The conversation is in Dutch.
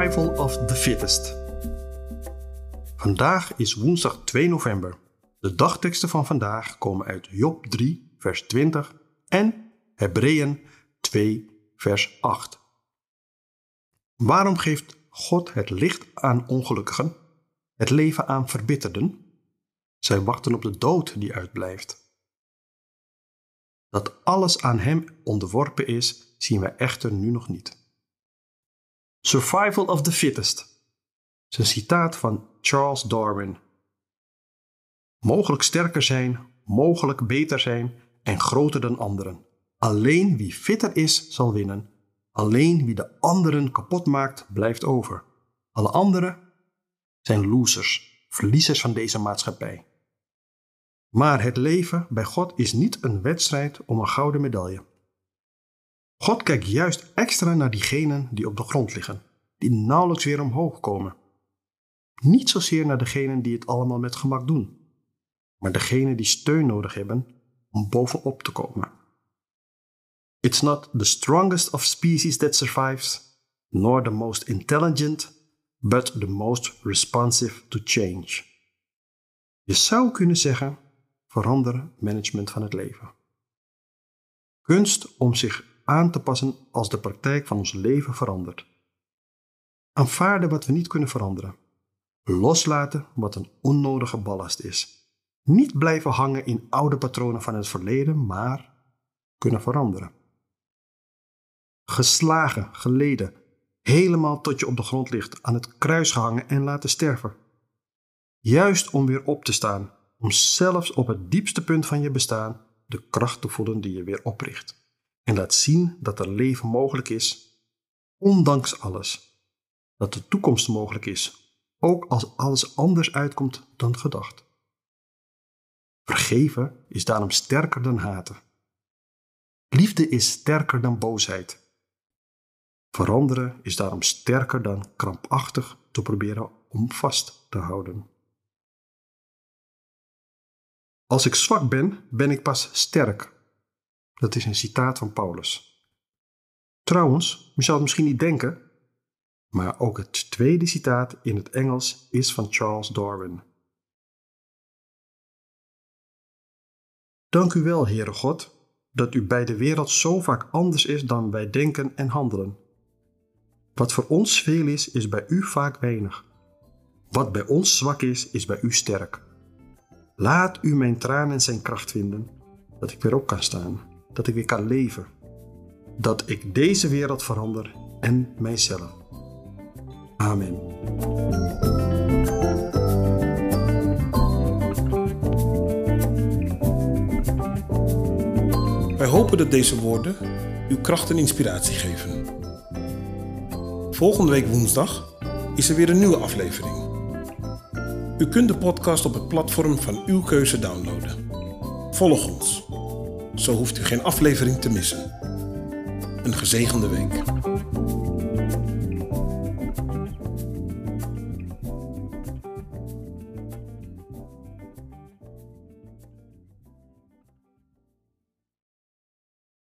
Survival of the Fittest. Vandaag is woensdag 2 november. De dagteksten van vandaag komen uit Job 3, vers 20 en Hebreeën 2, vers 8. Waarom geeft God het licht aan ongelukkigen, het leven aan verbitterden? Zij wachten op de dood die uitblijft. Dat alles aan Hem onderworpen is, zien wij echter nu nog niet. Survival of the Fittest. is een citaat van Charles Darwin. Mogelijk sterker zijn, mogelijk beter zijn en groter dan anderen. Alleen wie fitter is, zal winnen. Alleen wie de anderen kapot maakt, blijft over. Alle anderen zijn losers, verliezers van deze maatschappij. Maar het leven bij God is niet een wedstrijd om een gouden medaille. God kijkt juist extra naar diegenen die op de grond liggen, die nauwelijks weer omhoog komen. Niet zozeer naar degenen die het allemaal met gemak doen, maar degenen die steun nodig hebben om bovenop te komen. It's not the strongest of species that survives, nor the most intelligent, but the most responsive to change. Je zou kunnen zeggen: veranderen management van het leven. Kunst om zich aan te passen als de praktijk van ons leven verandert. Aanvaarden wat we niet kunnen veranderen. Loslaten wat een onnodige ballast is. Niet blijven hangen in oude patronen van het verleden, maar kunnen veranderen. Geslagen, geleden, helemaal tot je op de grond ligt, aan het kruis gehangen en laten sterven. Juist om weer op te staan, om zelfs op het diepste punt van je bestaan de kracht te voelen die je weer opricht en laat zien dat er leven mogelijk is, ondanks alles. Dat de toekomst mogelijk is, ook als alles anders uitkomt dan gedacht. Vergeven is daarom sterker dan haten. Liefde is sterker dan boosheid. Veranderen is daarom sterker dan krampachtig te proberen om vast te houden. Als ik zwak ben, ben ik pas sterk dat is een citaat van Paulus. Trouwens, je zou het misschien niet denken, maar ook het tweede citaat in het Engels is van Charles Darwin. Dank u wel, Heere God, dat u bij de wereld zo vaak anders is dan wij denken en handelen. Wat voor ons veel is, is bij u vaak weinig. Wat bij ons zwak is, is bij u sterk. Laat u mijn tranen zijn kracht vinden, dat ik weer op kan staan dat ik weer kan leven. Dat ik deze wereld verander en mijzelf. Amen. Wij hopen dat deze woorden uw kracht en inspiratie geven. Volgende week woensdag is er weer een nieuwe aflevering. U kunt de podcast op het platform van uw keuze downloaden. Volg ons. Zo hoeft u geen aflevering te missen. Een gezegende week.